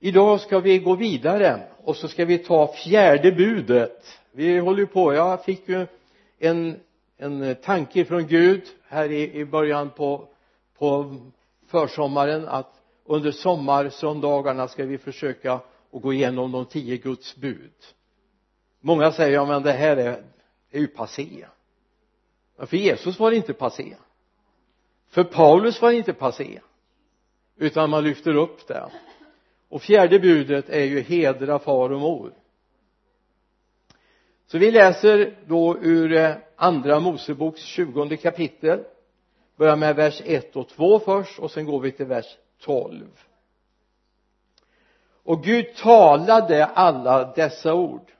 idag ska vi gå vidare och så ska vi ta fjärde budet. Vi håller ju på. Jag fick ju en en tanke från Gud här i, i början på på försommaren att under sommarsöndagarna ska vi försöka att gå igenom de tio Guds bud. Många säger ja men det här är, är ju passé. Men för Jesus var det inte passé. För Paulus var det inte passé. Utan man lyfter upp det och fjärde budet är ju hedra far och mor. Så vi läser då ur eh, andra Moseboks tjugonde kapitel. Börjar med vers 1 och 2 först och sen går vi till vers 12 och Gud talade alla dessa ord.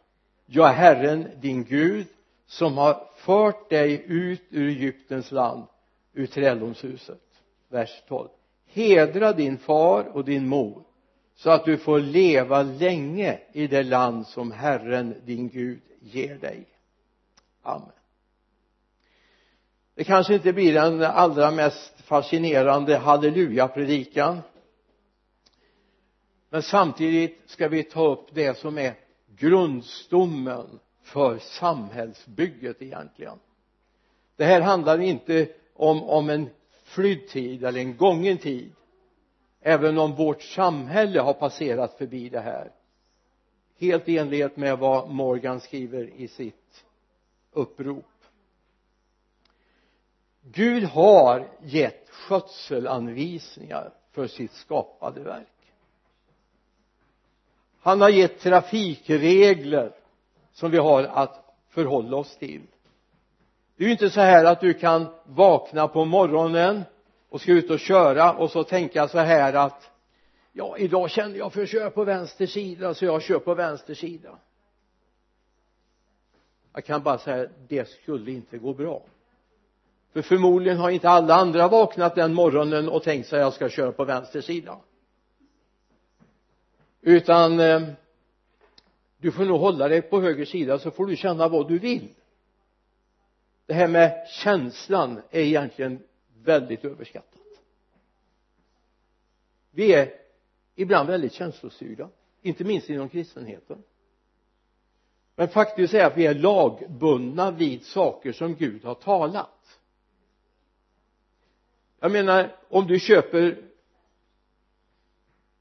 Jag är Herren din Gud som har fört dig ut ur Egyptens land ur träldomshuset vers 12 hedra din far och din mor så att du får leva länge i det land som Herren din Gud ger dig. Amen. Det kanske inte blir den allra mest fascinerande halleluja-predikan. Men samtidigt ska vi ta upp det som är grundstommen för samhällsbygget egentligen. Det här handlar inte om, om en flydd tid eller en gången tid även om vårt samhälle har passerat förbi det här. Helt i enlighet med vad Morgan skriver i sitt upprop. Gud har gett skötselanvisningar för sitt skapade verk. Han har gett trafikregler som vi har att förhålla oss till. Det är ju inte så här att du kan vakna på morgonen och ska ut och köra och så tänka så här att ja idag känner jag för att köra på vänster sida så jag kör på vänster sida. Jag kan bara säga det skulle inte gå bra. För förmodligen har inte alla andra vaknat den morgonen och tänkt sig att jag ska köra på vänster sida. Utan eh, du får nog hålla dig på höger sida så får du känna vad du vill. Det här med känslan är egentligen väldigt överskattat. Vi är ibland väldigt känslostyrda inte minst inom kristenheten. Men faktiskt är att vi är lagbundna vid saker som Gud har talat. Jag menar om du köper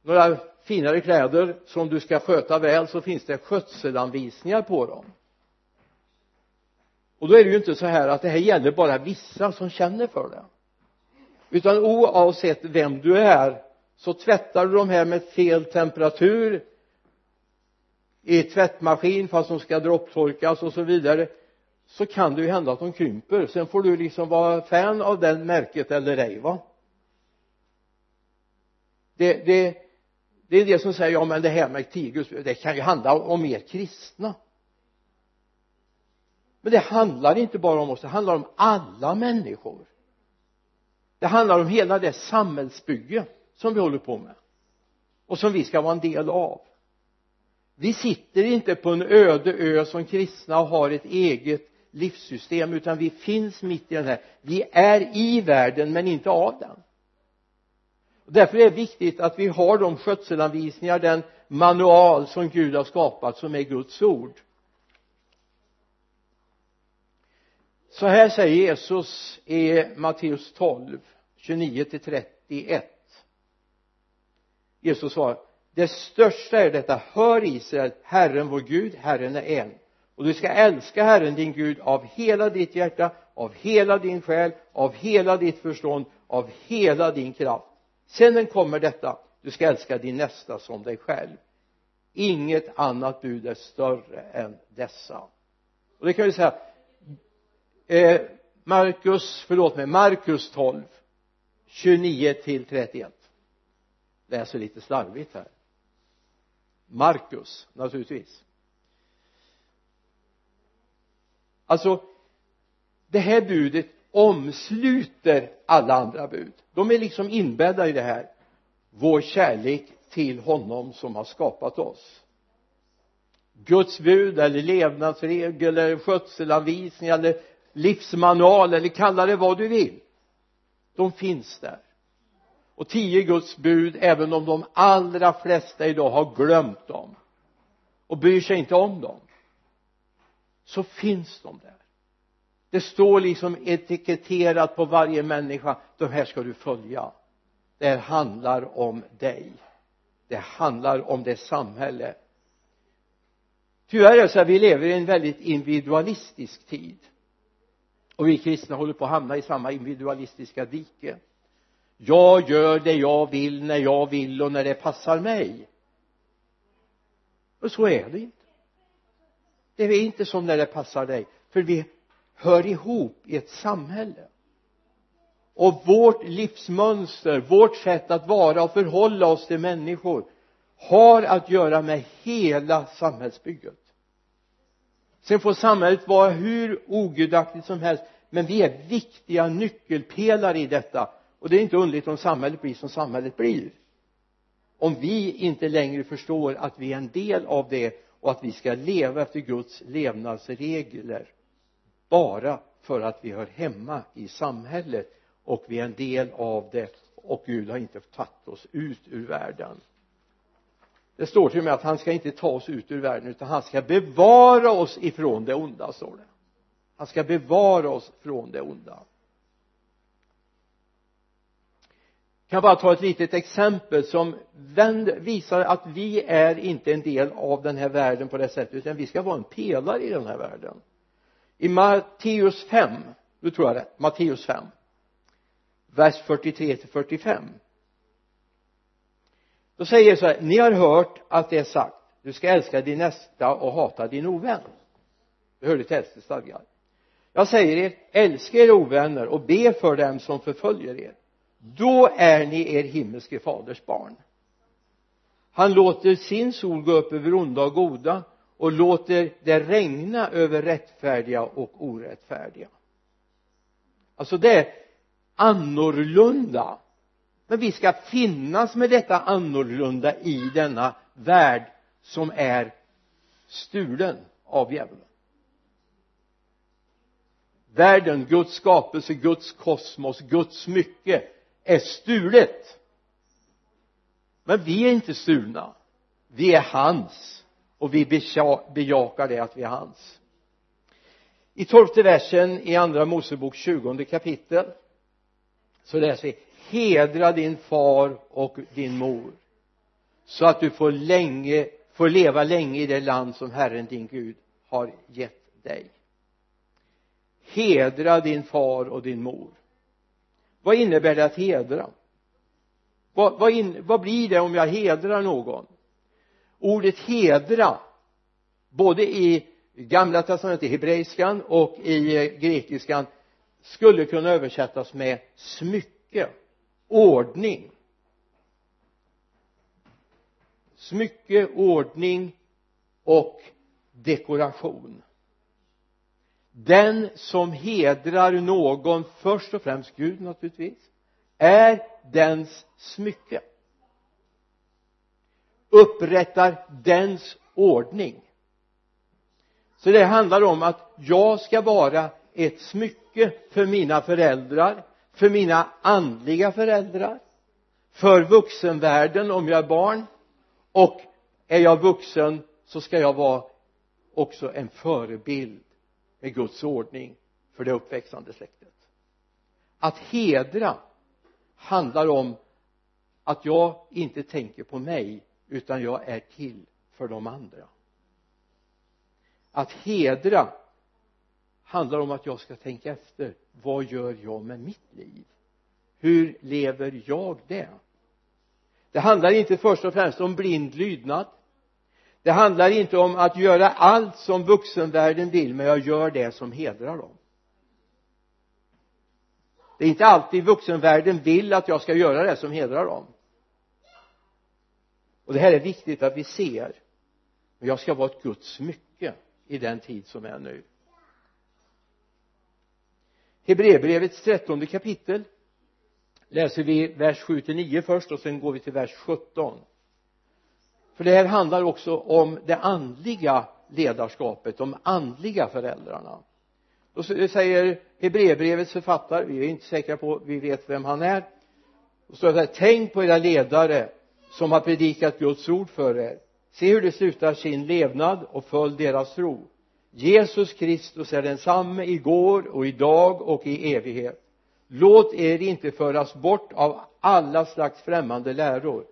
några finare kläder som du ska sköta väl så finns det skötselanvisningar på dem. Och då är det ju inte så här att det här gäller bara vissa som känner för det utan oavsett vem du är så tvättar du de här med fel temperatur i tvättmaskin fast de ska dropptorkas och så vidare så kan det ju hända att de krymper. Sen får du liksom vara fan av det märket eller ej va? Det, det, det är det som säger ja men det här med tigus det kan ju handla om er kristna. Men det handlar inte bara om oss det handlar om alla människor det handlar om hela det samhällsbygge som vi håller på med och som vi ska vara en del av. Vi sitter inte på en öde ö som kristna och har ett eget livssystem utan vi finns mitt i den här. Vi är i världen men inte av den. Därför är det viktigt att vi har de skötselanvisningar den manual som Gud har skapat som är Guds ord. Så här säger Jesus i Matteus 12 29 till 31 Jesus svarar det största är detta hör Israel Herren vår Gud Herren är en. Och du ska älska Herren din Gud av hela ditt hjärta av hela din själ av hela ditt förstånd av hela din kraft. Sedan kommer detta du ska älska din nästa som dig själv. Inget annat bud är större än dessa. Och det kan vi säga eh, Markus, förlåt mig, Markus 12 29 till 31 läser lite slarvigt här. Markus naturligtvis. Alltså det här budet omsluter alla andra bud. De är liksom inbäddade i det här. Vår kärlek till honom som har skapat oss. Guds bud eller levnadsregel eller skötselanvisning eller livsmanual eller kalla det vad du vill. De finns där. Och tio Guds bud även om de allra flesta idag har glömt dem och bryr sig inte om dem så finns de där. Det står liksom etiketterat på varje människa de här ska du följa. Det här handlar om dig. Det handlar om det samhälle. Tyvärr är det så att vi lever i en väldigt individualistisk tid och vi kristna håller på att hamna i samma individualistiska dike. Jag gör det jag vill när jag vill och när det passar mig. Och så är det inte. Det är inte som när det passar dig. För vi hör ihop i ett samhälle. Och vårt livsmönster, vårt sätt att vara och förhålla oss till människor har att göra med hela samhällsbygget sen får samhället vara hur ogudaktigt som helst men vi är viktiga nyckelpelare i detta. Och det är inte underligt om samhället blir som samhället blir. Om vi inte längre förstår att vi är en del av det och att vi ska leva efter Guds levnadsregler bara för att vi hör hemma i samhället och vi är en del av det och Gud har inte tagit oss ut ur världen det står till och med att han ska inte ta oss ut ur världen utan han ska bevara oss ifrån det onda står det. Han ska bevara oss från det onda. Jag kan bara ta ett litet exempel som visar att vi är inte en del av den här världen på det sättet utan vi ska vara en pelare i den här världen. I Matteus 5 nu tror jag det Matteus 5 vers 43 till 45 då säger så här ni har hört att det är sagt. Du ska älska din nästa och hata din ovän. Det hörde till äldste stadgar jag säger er älska era ovänner och be för dem som förföljer er. Då är ni er himmelske faders barn. Han låter sin sol gå upp över onda och goda och låter det regna över rättfärdiga och orättfärdiga. Alltså det är annorlunda men vi ska finnas med detta annorlunda i denna värld som är stulen av djävulen. Världen, Guds skapelse, Guds kosmos, Guds mycket är stulet. Men vi är inte stulna. Vi är hans. Och vi bejakar det att vi är hans. I tolfte versen i andra Mosebok 20 kapitel så läser vi hedra din far och din mor så att du får länge får leva länge i det land som Herren din Gud har gett dig. Hedra din far och din mor. Vad innebär det att hedra? Vad, vad, in, vad blir det om jag hedrar någon? Ordet hedra både i gamla testamentet i hebreiskan och i eh, grekiskan skulle kunna översättas med smycke ordning. Smycke, ordning och dekoration. Den som hedrar någon först och främst Gud naturligtvis är dens smycke. Upprättar dens ordning. Så det handlar om att jag ska vara ett smycke för mina föräldrar för mina andliga föräldrar för vuxenvärlden om jag är barn och är jag vuxen så ska jag vara också en förebild med Guds ordning för det uppväxande släktet. Att hedra handlar om att jag inte tänker på mig utan jag är till för de andra. Att hedra handlar om att jag ska tänka efter. Vad gör jag med mitt liv? Hur lever jag det? Det handlar inte först och främst om blind lydnad. Det handlar inte om att göra allt som vuxenvärlden vill men jag gör det som hedrar dem. Det är inte alltid vuxenvärlden vill att jag ska göra det som hedrar dem. Och det här är viktigt att vi ser. Men jag ska vara ett Guds smycke i den tid som är nu. Hebreerbrevets trettonde kapitel. Läser vi vers 7 till 9 först och sen går vi till vers 17 för det här handlar också om det andliga ledarskapet, de andliga föräldrarna. Då säger Hebreerbrevets författare, vi är inte säkra på, vi vet vem han är. Och står det här tänk på era ledare som har predikat Guds ord för er. Se hur de slutar sin levnad och följ deras tro Jesus Kristus är densamme igår och idag och i evighet. Låt er inte föras bort av alla slags främmande läror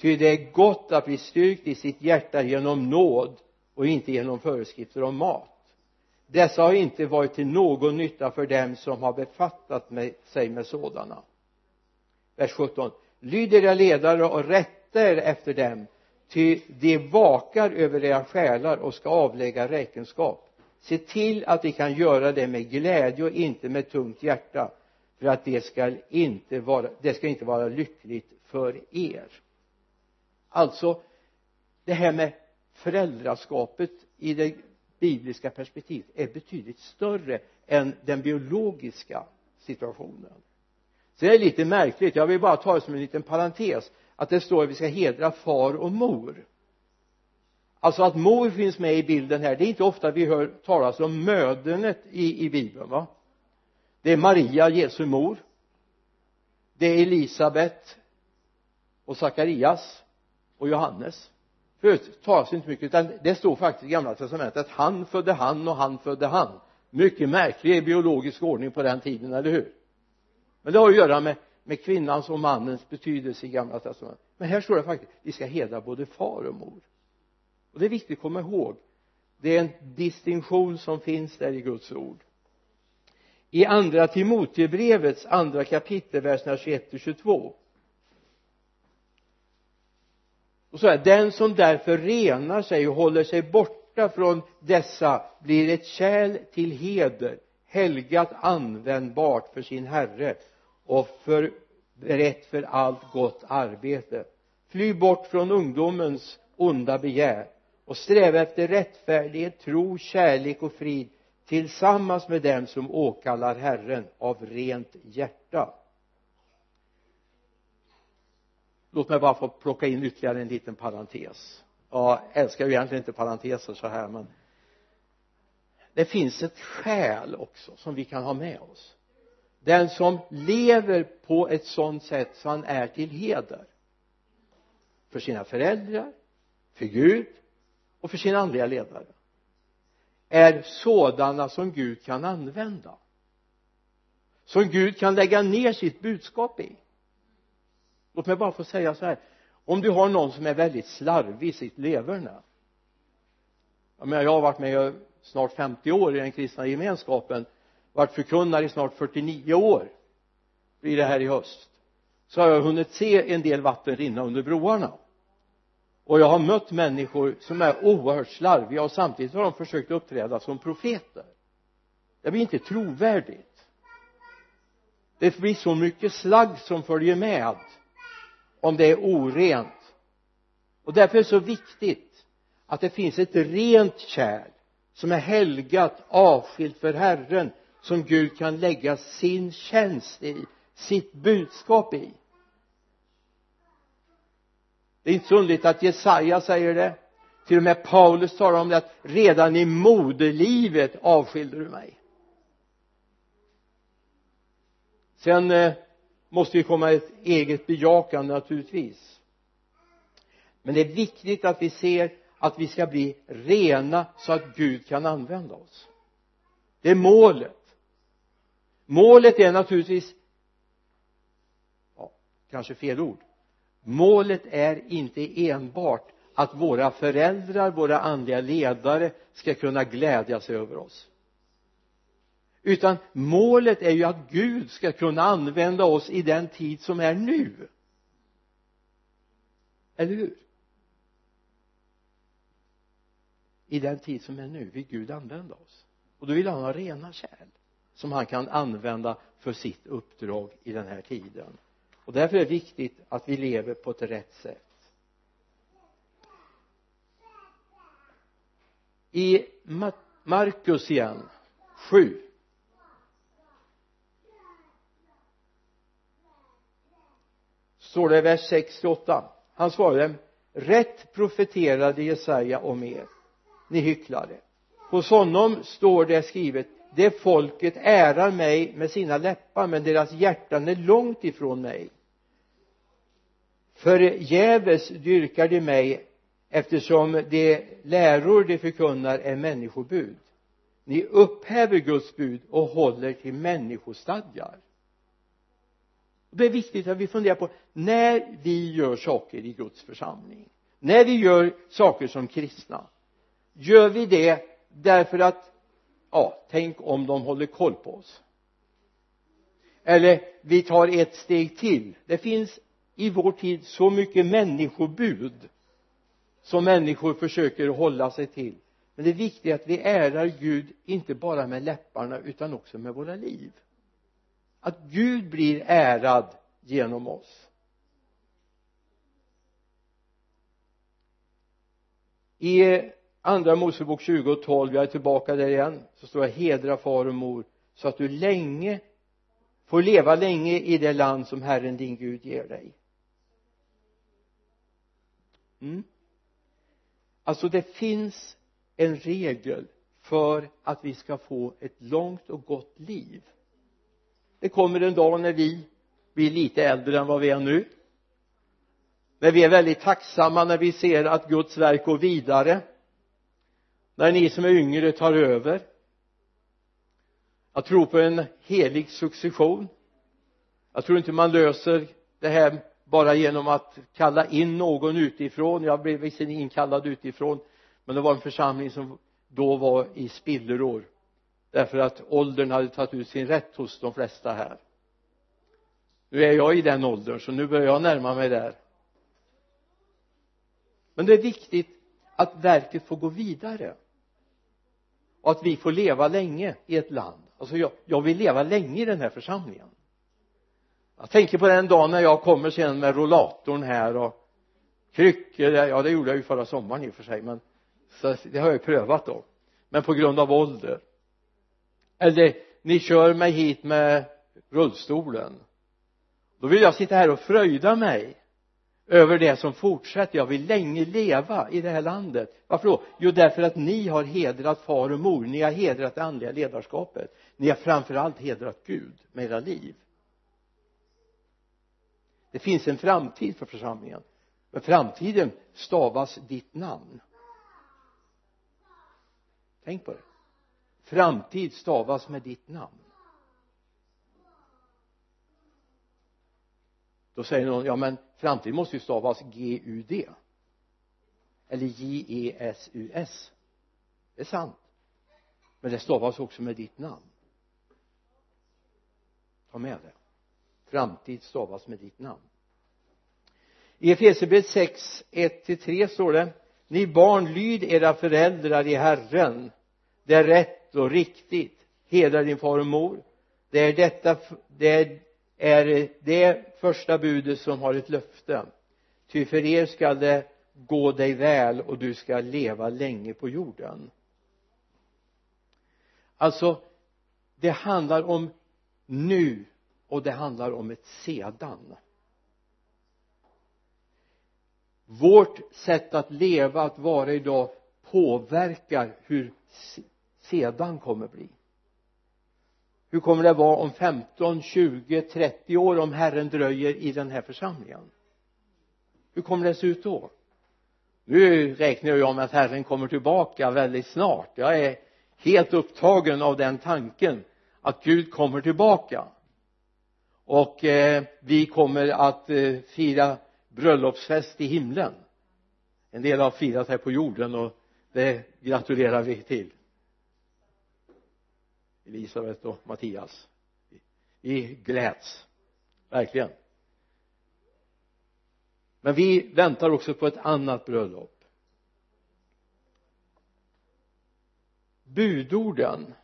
ty det är gott att bli styrkt i sitt hjärta genom nåd och inte genom föreskrifter om mat. Dessa har inte varit till någon nytta för dem som har befattat sig med sådana. Vers 17 lyd era ledare och rätta er efter dem ty de vakar över era själar och ska avlägga räkenskap. Se till att de kan göra det med glädje och inte med tungt hjärta för att det ska inte vara det ska inte vara lyckligt för er. Alltså det här med föräldraskapet i det bibliska perspektivet är betydligt större än den biologiska situationen så det är lite märkligt. Jag vill bara ta det som en liten parentes att det står att vi ska hedra far och mor. Alltså att mor finns med i bilden här det är inte ofta vi hör talas om mödernet i, i bibeln va? Det är Maria, Jesu mor. Det är Elisabet och Sakarias och Johannes. Förut talas det inte mycket utan det står faktiskt i gamla testamentet att han födde han och han födde han. Mycket märklig biologisk ordning på den tiden, eller hur? Men det har att göra med, med kvinnans och mannens betydelse i gamla testamentet. Men här står det faktiskt vi ska hedra både far och mor. Och det är viktigt att komma ihåg. Det är en distinktion som finns där i Guds ord. I andra Timotebrevets andra kapitel verserna 21 och 22 och så här den som därför renar sig och håller sig borta från dessa blir ett kärl till heder helgat användbart för sin herre och förberett för allt gott arbete. Fly bort från ungdomens onda begär och sträva efter rättfärdighet, tro, kärlek och frid tillsammans med dem som åkallar Herren av rent hjärta. Låt mig bara få plocka in ytterligare en liten parentes. Jag älskar ju egentligen inte parenteser så här men det finns ett skäl också som vi kan ha med oss den som lever på ett sådant sätt så han är till heder. För sina föräldrar för Gud och för sina andliga ledare. Är sådana som Gud kan använda. Som Gud kan lägga ner sitt budskap i. Låt mig bara få säga så här. Om du har någon som är väldigt slarvig i sitt leverne jag menar jag har varit med snart 50 år i den kristna gemenskapen varit förkunnare i snart 49 år blir det här i höst. Så har jag hunnit se en del vatten rinna under broarna. Och jag har mött människor som är oerhört slarviga och samtidigt har de försökt uppträda som profeter. Det blir inte trovärdigt. Det blir så mycket slagg som följer med om det är orent. Och därför är det så viktigt att det finns ett rent kärl som är helgat avskilt för Herren som Gud kan lägga sin tjänst i sitt budskap i. Det är inte så underligt att Jesaja säger det. Till och med Paulus talar om det att redan i moderlivet avskilde du mig. Sen eh, måste ju komma ett eget bejakande naturligtvis. Men det är viktigt att vi ser att vi ska bli rena så att Gud kan använda oss. Det är målet målet är naturligtvis ja, kanske fel ord. Målet är inte enbart att våra föräldrar, våra andliga ledare ska kunna glädja sig över oss. Utan målet är ju att Gud ska kunna använda oss i den tid som är nu. Eller hur? I den tid som är nu vill Gud använda oss. Och då vill han ha rena kärl som han kan använda för sitt uppdrag i den här tiden. Och därför är det viktigt att vi lever på ett rätt sätt. I Markus igen 7 står det i vers 68 han svarade rätt profeterade Jesaja om er. Ni hycklare. Hos honom står det skrivet det folket ärar mig med sina läppar men deras hjärtan är långt ifrån mig. Förgäves dyrkar de mig eftersom de läror de förkunnar är människobud. Ni upphäver Guds bud och håller till människostadgar. Det är viktigt att vi funderar på när vi gör saker i Guds församling när vi gör saker som kristna. Gör vi det därför att ja, tänk om de håller koll på oss. Eller vi tar ett steg till. Det finns i vår tid så mycket människobud som människor försöker hålla sig till. Men det viktiga är att vi ärar Gud inte bara med läpparna utan också med våra liv. Att Gud blir ärad genom oss. I andra Mosebok 20 och 12 jag är tillbaka där igen. Så står det hedra far och mor så att du länge får leva länge i det land som Herren din Gud ger dig. Mm. alltså det finns en regel för att vi ska få ett långt och gott liv. Det kommer en dag när vi blir lite äldre än vad vi är nu. När vi är väldigt tacksamma när vi ser att Guds verk går vidare när ni som är yngre tar över. Jag tror på en helig succession. Jag tror inte man löser det här bara genom att kalla in någon utifrån. Jag blev visserligen inkallad utifrån men det var en församling som då var i spillror därför att åldern hade tagit ut sin rätt hos de flesta här. Nu är jag i den åldern så nu börjar jag närma mig där. Men det är viktigt att verket får gå vidare och att vi får leva länge i ett land. Alltså jag, jag vill leva länge i den här församlingen. Jag tänker på den dagen när jag kommer sen med rollatorn här och kryckor ja det gjorde jag ju förra sommaren i och för sig men så det har jag ju prövat då. Men på grund av ålder. Eller ni kör mig hit med rullstolen. Då vill jag sitta här och fröjda mig över det som fortsätter. Jag vill länge leva i det här landet. Varför då? Jo därför att ni har hedrat far och mor. Ni har hedrat det andliga ledarskapet. Ni har framförallt hedrat Gud med era liv. Det finns en framtid för församlingen men framtiden stavas ditt namn. Tänk på det. Framtid stavas med ditt namn. Då säger någon ja men framtid måste ju stavas G-U-D eller J-E-S-U-S det är sant. Men det stavas också med ditt namn. Ta med det. Framtid stavas med ditt namn. I Efesierbrevet 6 1-3 står det ni barn lyd era föräldrar i Herren. Det är rätt och riktigt. Hedra din far och mor. Det är detta det är, är det första budet som har ett löfte. Ty för er skall det gå dig väl och du ska leva länge på jorden. Alltså det handlar om nu och det handlar om ett sedan. Vårt sätt att leva, att vara idag påverkar hur sedan kommer bli hur kommer det vara om 15, 20, 30 år om Herren dröjer i den här församlingen? Hur kommer det se ut då? Nu räknar jag med att Herren kommer tillbaka väldigt snart. Jag är helt upptagen av den tanken att Gud kommer tillbaka. Och eh, vi kommer att eh, fira bröllopsfest i himlen. En del har firat här på jorden och det gratulerar vi till. Elisabeth och Mattias. Vi gläds. Verkligen. Men vi väntar också på ett annat bröllop. Budorden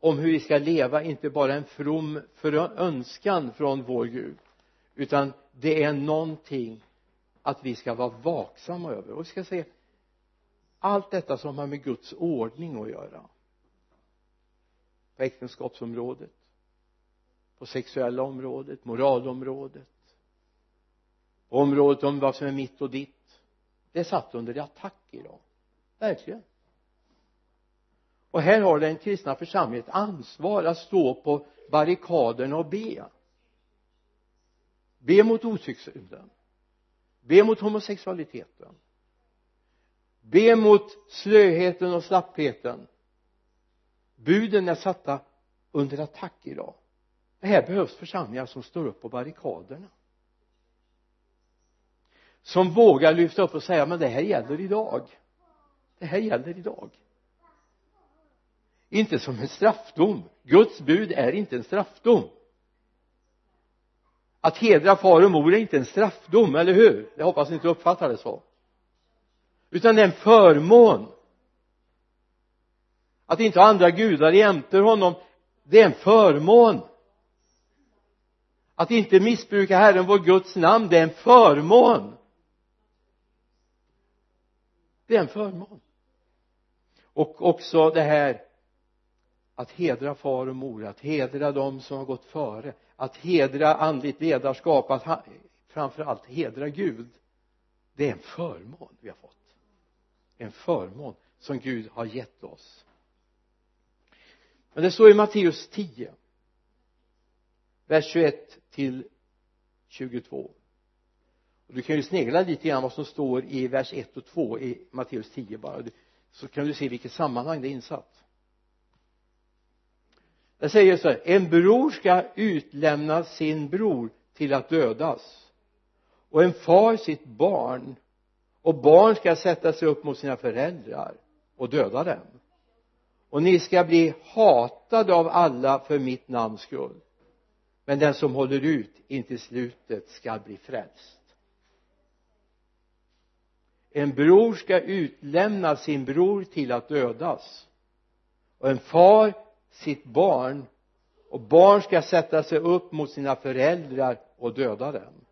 om hur vi ska leva inte bara en from önskan från vår Gud utan det är någonting att vi ska vara vaksamma över. Och vi ska se allt detta som har med Guds ordning att göra på äktenskapsområdet på sexuella området, moralområdet på området om vad som är mitt och ditt. Det är satt under attack idag verkligen. Och här har den kristna församlingen ett ansvar att stå på barrikaderna och be. Be mot otygssynden be mot homosexualiteten. Be mot slöheten och slappheten buden är satta under attack idag. Det här behövs församlingar som står upp på barrikaderna. Som vågar lyfta upp och säga men det här gäller idag. Det här gäller idag. Inte som en straffdom. Guds bud är inte en straffdom. Att hedra far och mor är inte en straffdom, eller hur? Jag hoppas ni inte uppfattar det så. Utan det är en förmån att inte ha andra gudar jämte honom det är en förmån. Att inte missbruka Herren vår Guds namn det är en förmån. Det är en förmån. Och också det här att hedra far och mor att hedra dem som har gått före att hedra andligt ledarskap att framförallt hedra Gud. Det är en förmån vi har fått. En förmån som Gud har gett oss men det står i Matteus 10 vers 21 till 22 och du kan ju snegla lite grann vad som står i vers 1 och 2 i Matteus 10 bara. Så kan du se vilket sammanhang det är insatt. Det säger så här en bror ska utlämna sin bror till att dödas och en far sitt barn och barn ska sätta sig upp mot sina föräldrar och döda dem och ni ska bli hatade av alla för mitt namns skull. Men den som håller ut intill slutet ska bli frälst. En bror ska utlämna sin bror till att dödas. Och en far sitt barn. Och barn ska sätta sig upp mot sina föräldrar och döda dem.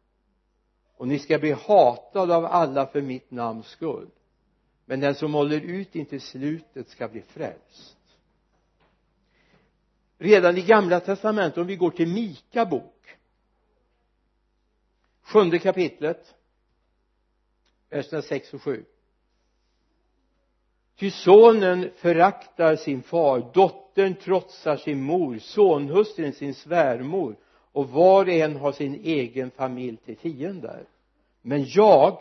Och ni ska bli hatade av alla för mitt namns skull men den som håller ut intill slutet ska bli frälst. Redan i gamla testamentet om vi går till Mika bok sjunde kapitlet verserna 6 och 7 ty sonen föraktar sin far dottern trotsar sin mor sonhustrun sin svärmor och var och en har sin egen familj till fiender. Men jag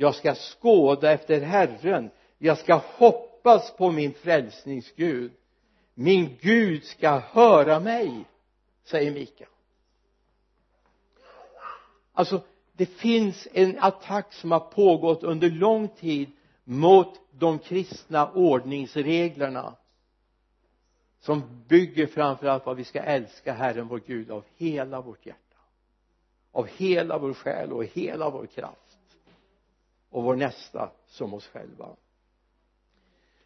jag ska skåda efter Herren. Jag ska hoppas på min frälsningsgud. Min Gud ska höra mig säger Mika alltså det finns en attack som har pågått under lång tid mot de kristna ordningsreglerna som bygger framförallt på att vi ska älska Herren vår Gud av hela vårt hjärta av hela vår själ och hela vår kraft och vår nästa som oss själva.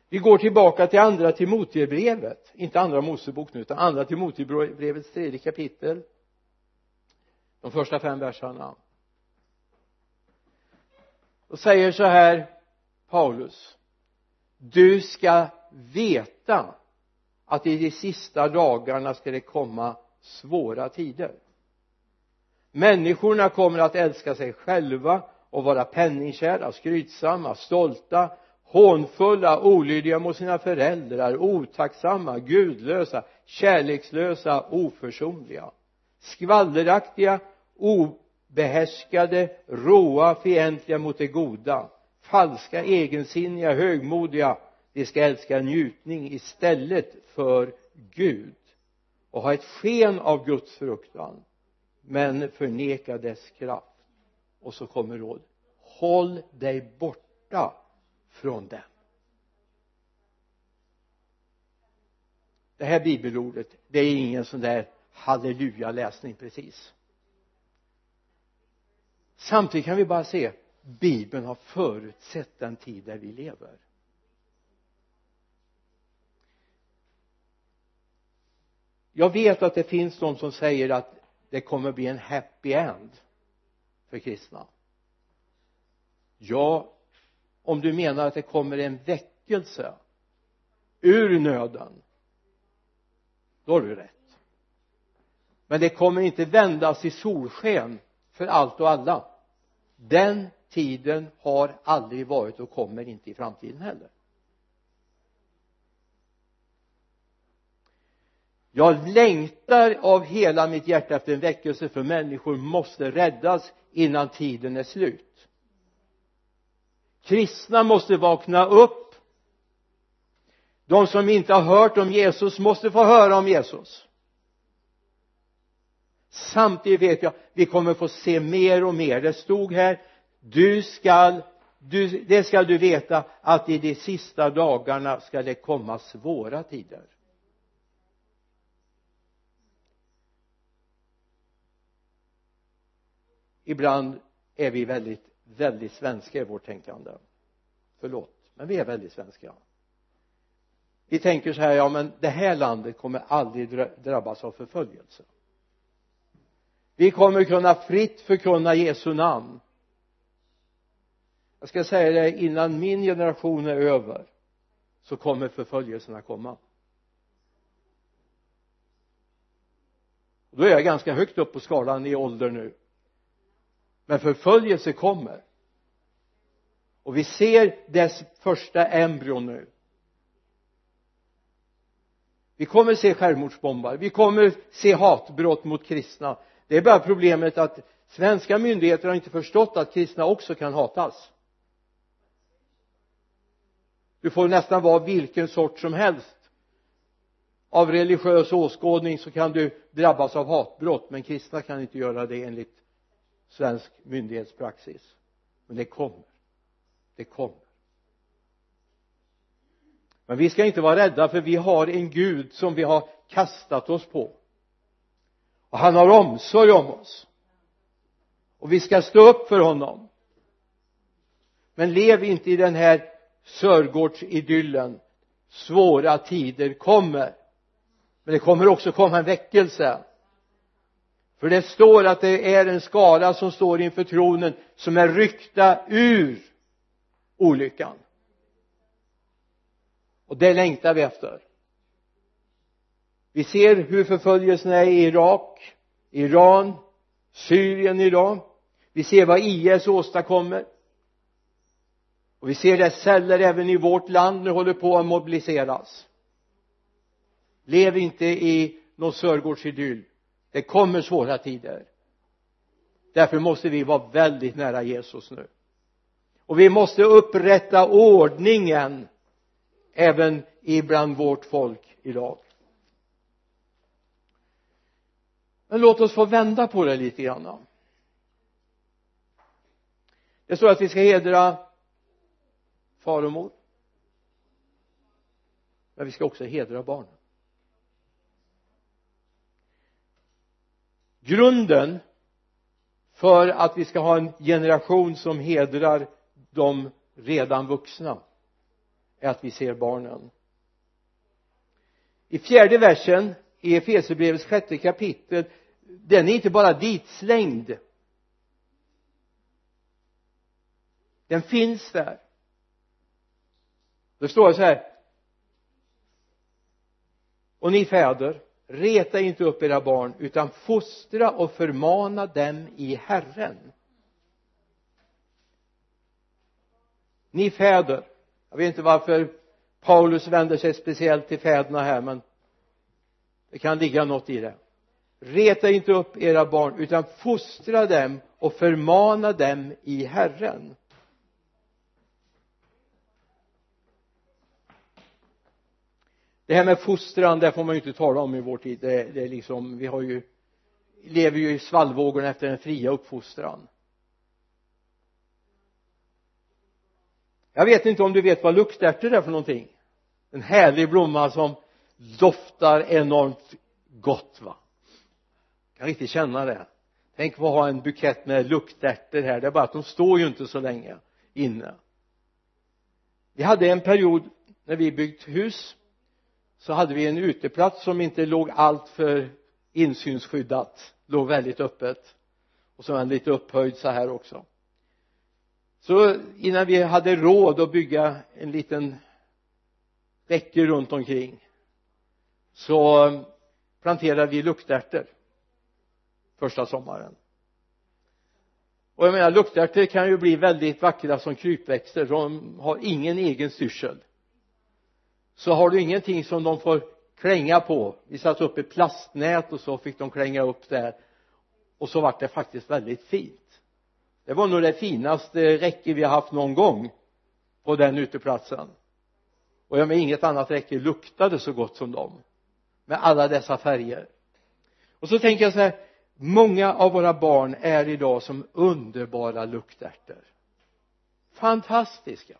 Vi går tillbaka till andra timotejbrevet inte andra Mosebok nu utan andra timotejbrevets tredje kapitel. De första fem verserna. Och säger så här Paulus. Du ska veta att i de sista dagarna ska det komma svåra tider. Människorna kommer att älska sig själva och vara penningkära, skrytsamma, stolta hånfulla, olydiga mot sina föräldrar, otacksamma, gudlösa, kärlekslösa, oförsonliga skvalleraktiga, obehärskade, råa, fientliga mot det goda falska, egensinniga, högmodiga. De ska älska njutning istället för Gud och ha ett sken av Guds fruktan men förneka dess kraft och så kommer råd. Håll dig borta från dem. Det här bibelordet det är ingen sån där halleluja läsning precis. Samtidigt kan vi bara se bibeln har förutsett den tid där vi lever. Jag vet att det finns de som säger att det kommer bli en happy end för kristna. Ja om du menar att det kommer en väckelse ur nöden då har du rätt. Men det kommer inte vändas i solsken för allt och alla. Den tiden har aldrig varit och kommer inte i framtiden heller. Jag längtar av hela mitt hjärta efter en väckelse för människor måste räddas innan tiden är slut. Kristna måste vakna upp. De som inte har hört om Jesus måste få höra om Jesus. Samtidigt vet jag vi kommer få se mer och mer. Det stod här du skall du, det ska du veta att i de sista dagarna ska det komma svåra tider. Ibland är vi väldigt väldigt svenska i vårt tänkande. Förlåt men vi är väldigt svenska. Vi tänker så här ja men det här landet kommer aldrig drabbas av förföljelse. Vi kommer kunna fritt förkunna Jesu namn. Jag ska säga det innan min generation är över så kommer förföljelserna komma. Då är jag ganska högt upp på skalan i ålder nu men förföljelse kommer. Och vi ser dess första embryon nu. Vi kommer se självmordsbombare vi kommer se hatbrott mot kristna. Det är bara problemet att svenska myndigheter har inte förstått att kristna också kan hatas. Du får nästan vara vilken sort som helst. Av religiös åskådning så kan du drabbas av hatbrott men kristna kan inte göra det enligt svensk myndighetspraxis. Men det kommer. Det kommer. Men vi ska inte vara rädda för vi har en Gud som vi har kastat oss på. Och han har omsorg om oss. Och vi ska stå upp för honom. Men lev inte i den här Sörgårdsidyllen. Svåra tider kommer. Men det kommer också komma en väckelse för det står att det är en skara som står inför tronen som är ryckta ur olyckan. Och det längtar vi efter. Vi ser hur förföljelserna är i Irak Iran Syrien idag vi ser vad IS åstadkommer. Och vi ser dess celler även i vårt land nu håller på att mobiliseras. Lev inte i någon Sörgårdsidyll det kommer svåra tider. Därför måste vi vara väldigt nära Jesus nu. Och vi måste upprätta ordningen även ibland vårt folk idag. Men låt oss få vända på det lite grann. Det står att vi ska hedra far och mor. Men vi ska också hedra barnen grunden för att vi ska ha en generation som hedrar de redan vuxna är att vi ser barnen. I fjärde versen i Efesierbrevets sjätte kapitel den är inte bara ditslängd. Den finns där. Det står så här. Och ni fäder reta inte upp era barn utan fostra och förmana dem i Herren. Ni fäder. Jag vet inte varför Paulus vänder sig speciellt till fäderna här men det kan ligga något i det. Reta inte upp era barn utan fostra dem och förmana dem i Herren. Det här med fostran det får man ju inte tala om i vår tid. Det, det är liksom vi har ju lever ju i svallvågorna efter den fria uppfostran. Jag vet inte om du vet vad luktärtor är för någonting. En härlig blomma som doftar enormt gott va? Jag kan riktigt känna det. Tänk på att ha en bukett med luktärtor här. Det är bara att de står ju inte så länge inne. Vi hade en period när vi byggt hus så hade vi en uteplats som inte låg allt för insynsskyddat låg väldigt öppet. Och så var den lite upphöjd så här också. Så innan vi hade råd att bygga en liten räcke runt omkring så planterade vi luktärtor första sommaren. Och jag menar luktärtor kan ju bli väldigt vackra som krypväxter. De har ingen egen styrsel så har du ingenting som de får klänga på. Vi satte upp ett plastnät och så fick de klänga upp där och så vart det faktiskt väldigt fint. Det var nog det finaste räcke vi har haft någon gång på den uteplatsen. Och jag med inget annat räcke luktade så gott som dem med alla dessa färger. Och så tänker jag så här många av våra barn är idag som underbara luktärtor fantastiska.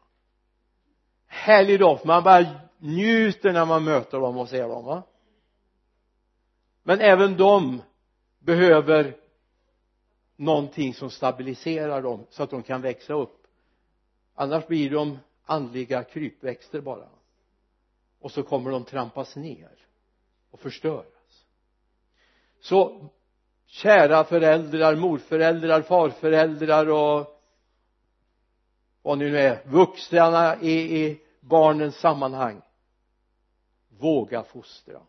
Härlig doft man bara njuter när man möter dem och ser dem va? Men även de behöver någonting som stabiliserar dem så att de kan växa upp. Annars blir de andliga krypväxter bara. Och så kommer de trampas ner och förstöras. Så kära föräldrar, morföräldrar, farföräldrar och vad ni nu är, vuxna i, i barnens sammanhang våga fostra.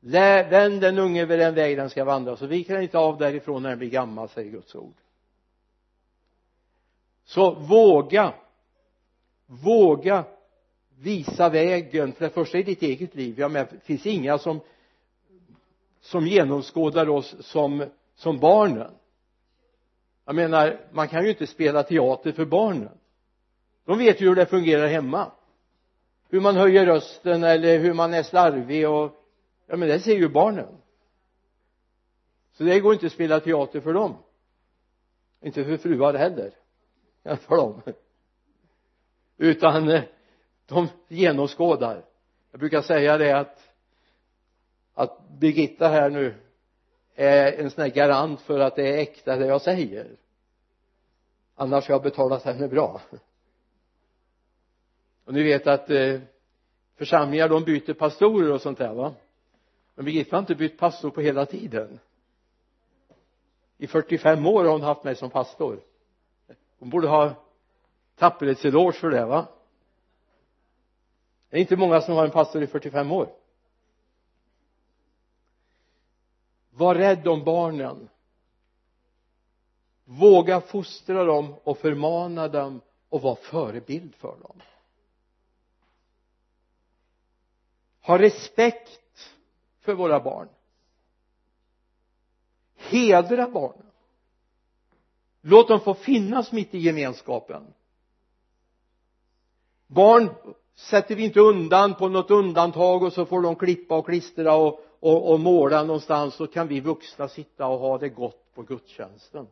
Vänd den unge vid den väg den ska vandra så viker den inte av därifrån när den blir gammal säger Guds ord. Så våga våga visa vägen för det första i ditt eget liv. Ja men det finns inga som som genomskådar oss som som barnen. Jag menar man kan ju inte spela teater för barnen. De vet ju hur det fungerar hemma hur man höjer rösten eller hur man är slarvig och ja men det ser ju barnen. Så det går inte att spela teater för dem. Inte för fruar heller. För dem. Utan eh, de genomskådar. Jag brukar säga det att att Birgitta här nu är en sån här garant för att det är äkta det jag säger. Annars har jag betalat henne bra och ni vet att eh, församlingar de byter pastorer och sånt där va? Men Birgitta har inte bytt pastor på hela tiden. I 45 år har hon haft mig som pastor. Hon borde ha tapperhetseloge för det va? Det är inte många som har en pastor i 45 år. Var rädd om barnen. Våga fostra dem och förmana dem och vara förebild för dem. Ha respekt för våra barn. Hedra barnen. Låt dem få finnas mitt i gemenskapen. Barn sätter vi inte undan på något undantag och så får de klippa och klistra och, och, och måla någonstans så kan vi vuxna sitta och ha det gott på gudstjänsten.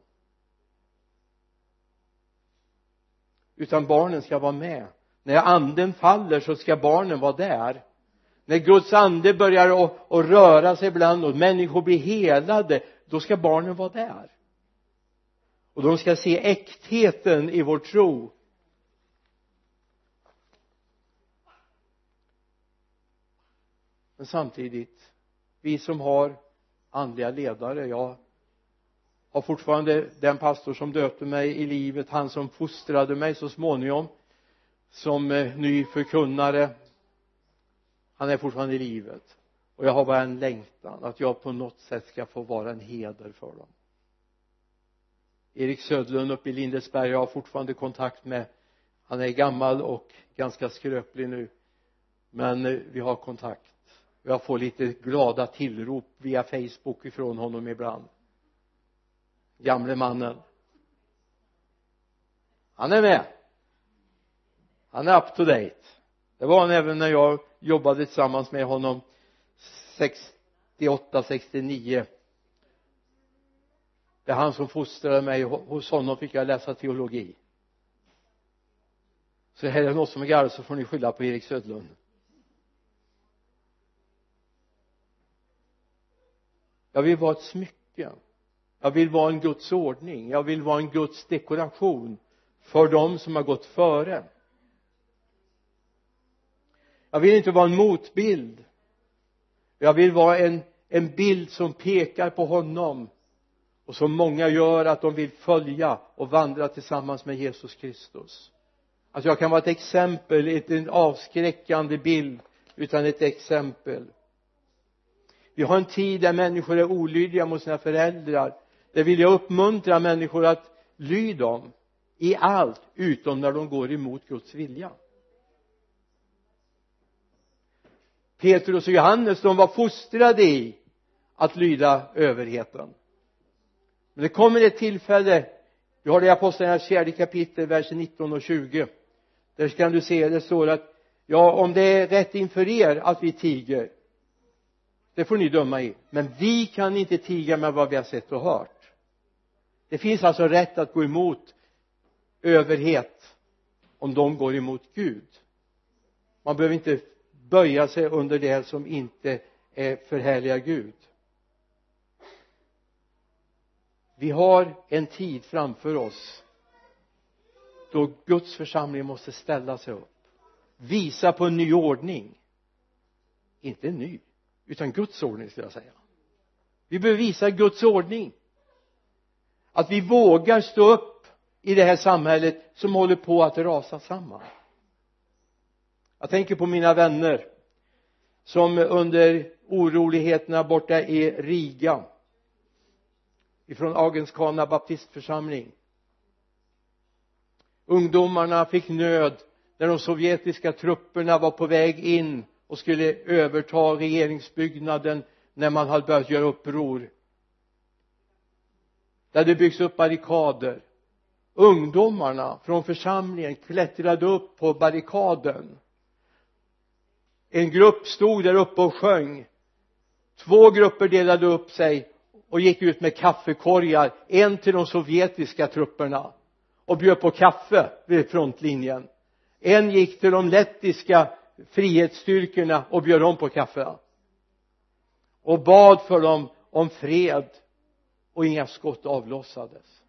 Utan barnen ska vara med. När anden faller så ska barnen vara där när Guds ande börjar att, att röra sig bland och människor blir helade då ska barnen vara där. Och de ska se äktheten i vår tro. Men samtidigt vi som har andliga ledare jag har fortfarande den pastor som döpte mig i livet han som fostrade mig så småningom som eh, ny förkunnare han är fortfarande i livet. Och jag har bara en längtan att jag på något sätt ska få vara en heder för dem. Erik Södlund uppe i Lindesberg jag har fortfarande kontakt med. Han är gammal och ganska skröplig nu. Men eh, vi har kontakt. Jag får lite glada tillrop via Facebook ifrån honom ibland. Gamle mannen. Han är med. Han är up to date. Det var han även när jag jobbade tillsammans med honom 68, 69 det är han som fostrade mig. Hos honom fick jag läsa teologi. Så här är det något som är galet så får ni skylla på Erik Södlund jag vill vara ett smycke. Jag vill vara en Guds ordning. Jag vill vara en Guds dekoration för dem som har gått före jag vill inte vara en motbild. Jag vill vara en en bild som pekar på honom och som många gör att de vill följa och vandra tillsammans med Jesus Kristus. Att jag kan vara ett exempel, inte en avskräckande bild utan ett exempel. Vi har en tid där människor är olydiga mot sina föräldrar. Där vill jag uppmuntra människor att lyd dem i allt utom när de går emot Guds vilja. Petrus och Johannes de var fostrade i att lyda överheten. Men det kommer ett tillfälle vi har det i apostlagärningarnas fjärde kapitel vers 19 och 20 där kan du se det står att ja om det är rätt inför er att vi tiger det får ni döma i. Men vi kan inte tiga med vad vi har sett och hört. Det finns alltså rätt att gå emot överhet om de går emot Gud. Man behöver inte böja sig under det som inte är förhärliga Gud. Vi har en tid framför oss då Guds församling måste ställa sig upp visa på en ny ordning. Inte en ny utan Guds ordning skulle jag säga. Vi behöver visa Guds ordning. Att vi vågar stå upp i det här samhället som håller på att rasa samman jag tänker på mina vänner som under oroligheterna borta i Riga ifrån Agenskana baptistförsamling. Ungdomarna fick nöd när de sovjetiska trupperna var på väg in och skulle överta regeringsbyggnaden när man hade börjat göra uppror. Det hade byggts upp barrikader. Ungdomarna från församlingen klättrade upp på barrikaden en grupp stod där uppe och sjöng. Två grupper delade upp sig och gick ut med kaffekorgar en till de sovjetiska trupperna och bjöd på kaffe vid frontlinjen. En gick till de lettiska frihetsstyrkorna och bjöd dem på kaffe. Och bad för dem om fred och inga skott avlossades.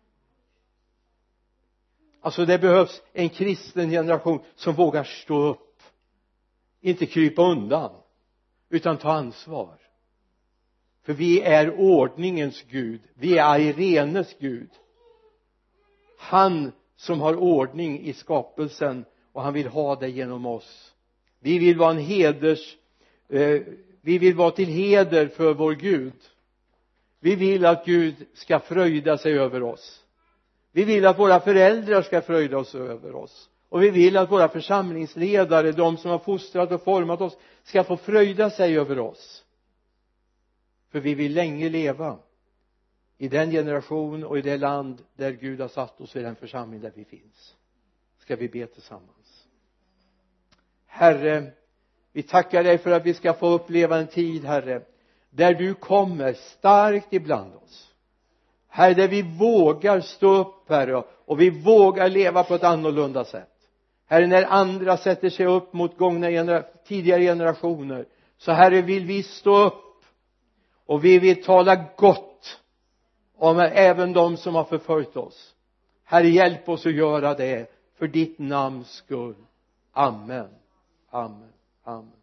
Alltså det behövs en kristen generation som vågar stå upp inte krypa undan utan ta ansvar. För vi är ordningens Gud. Vi är Irenes Gud. Han som har ordning i skapelsen och han vill ha det genom oss. Vi vill vara en heders eh, vi vill vara till heder för vår Gud. Vi vill att Gud ska fröjda sig över oss. Vi vill att våra föräldrar ska fröjda sig över oss och vi vill att våra församlingsledare, de som har fostrat och format oss ska få fröjda sig över oss. För vi vill länge leva. I den generation och i det land där Gud har satt oss i den församling där vi finns ska vi be tillsammans. Herre vi tackar dig för att vi ska få uppleva en tid Herre där du kommer starkt ibland oss. Herre där vi vågar stå upp Herre och vi vågar leva på ett annorlunda sätt. Herre när andra sätter sig upp mot gångna genera tidigare generationer så Herre vill vi stå upp och vi vill tala gott om även de som har förföljt oss. Herre hjälp oss att göra det för ditt namns skull. Amen. Amen. Amen. Amen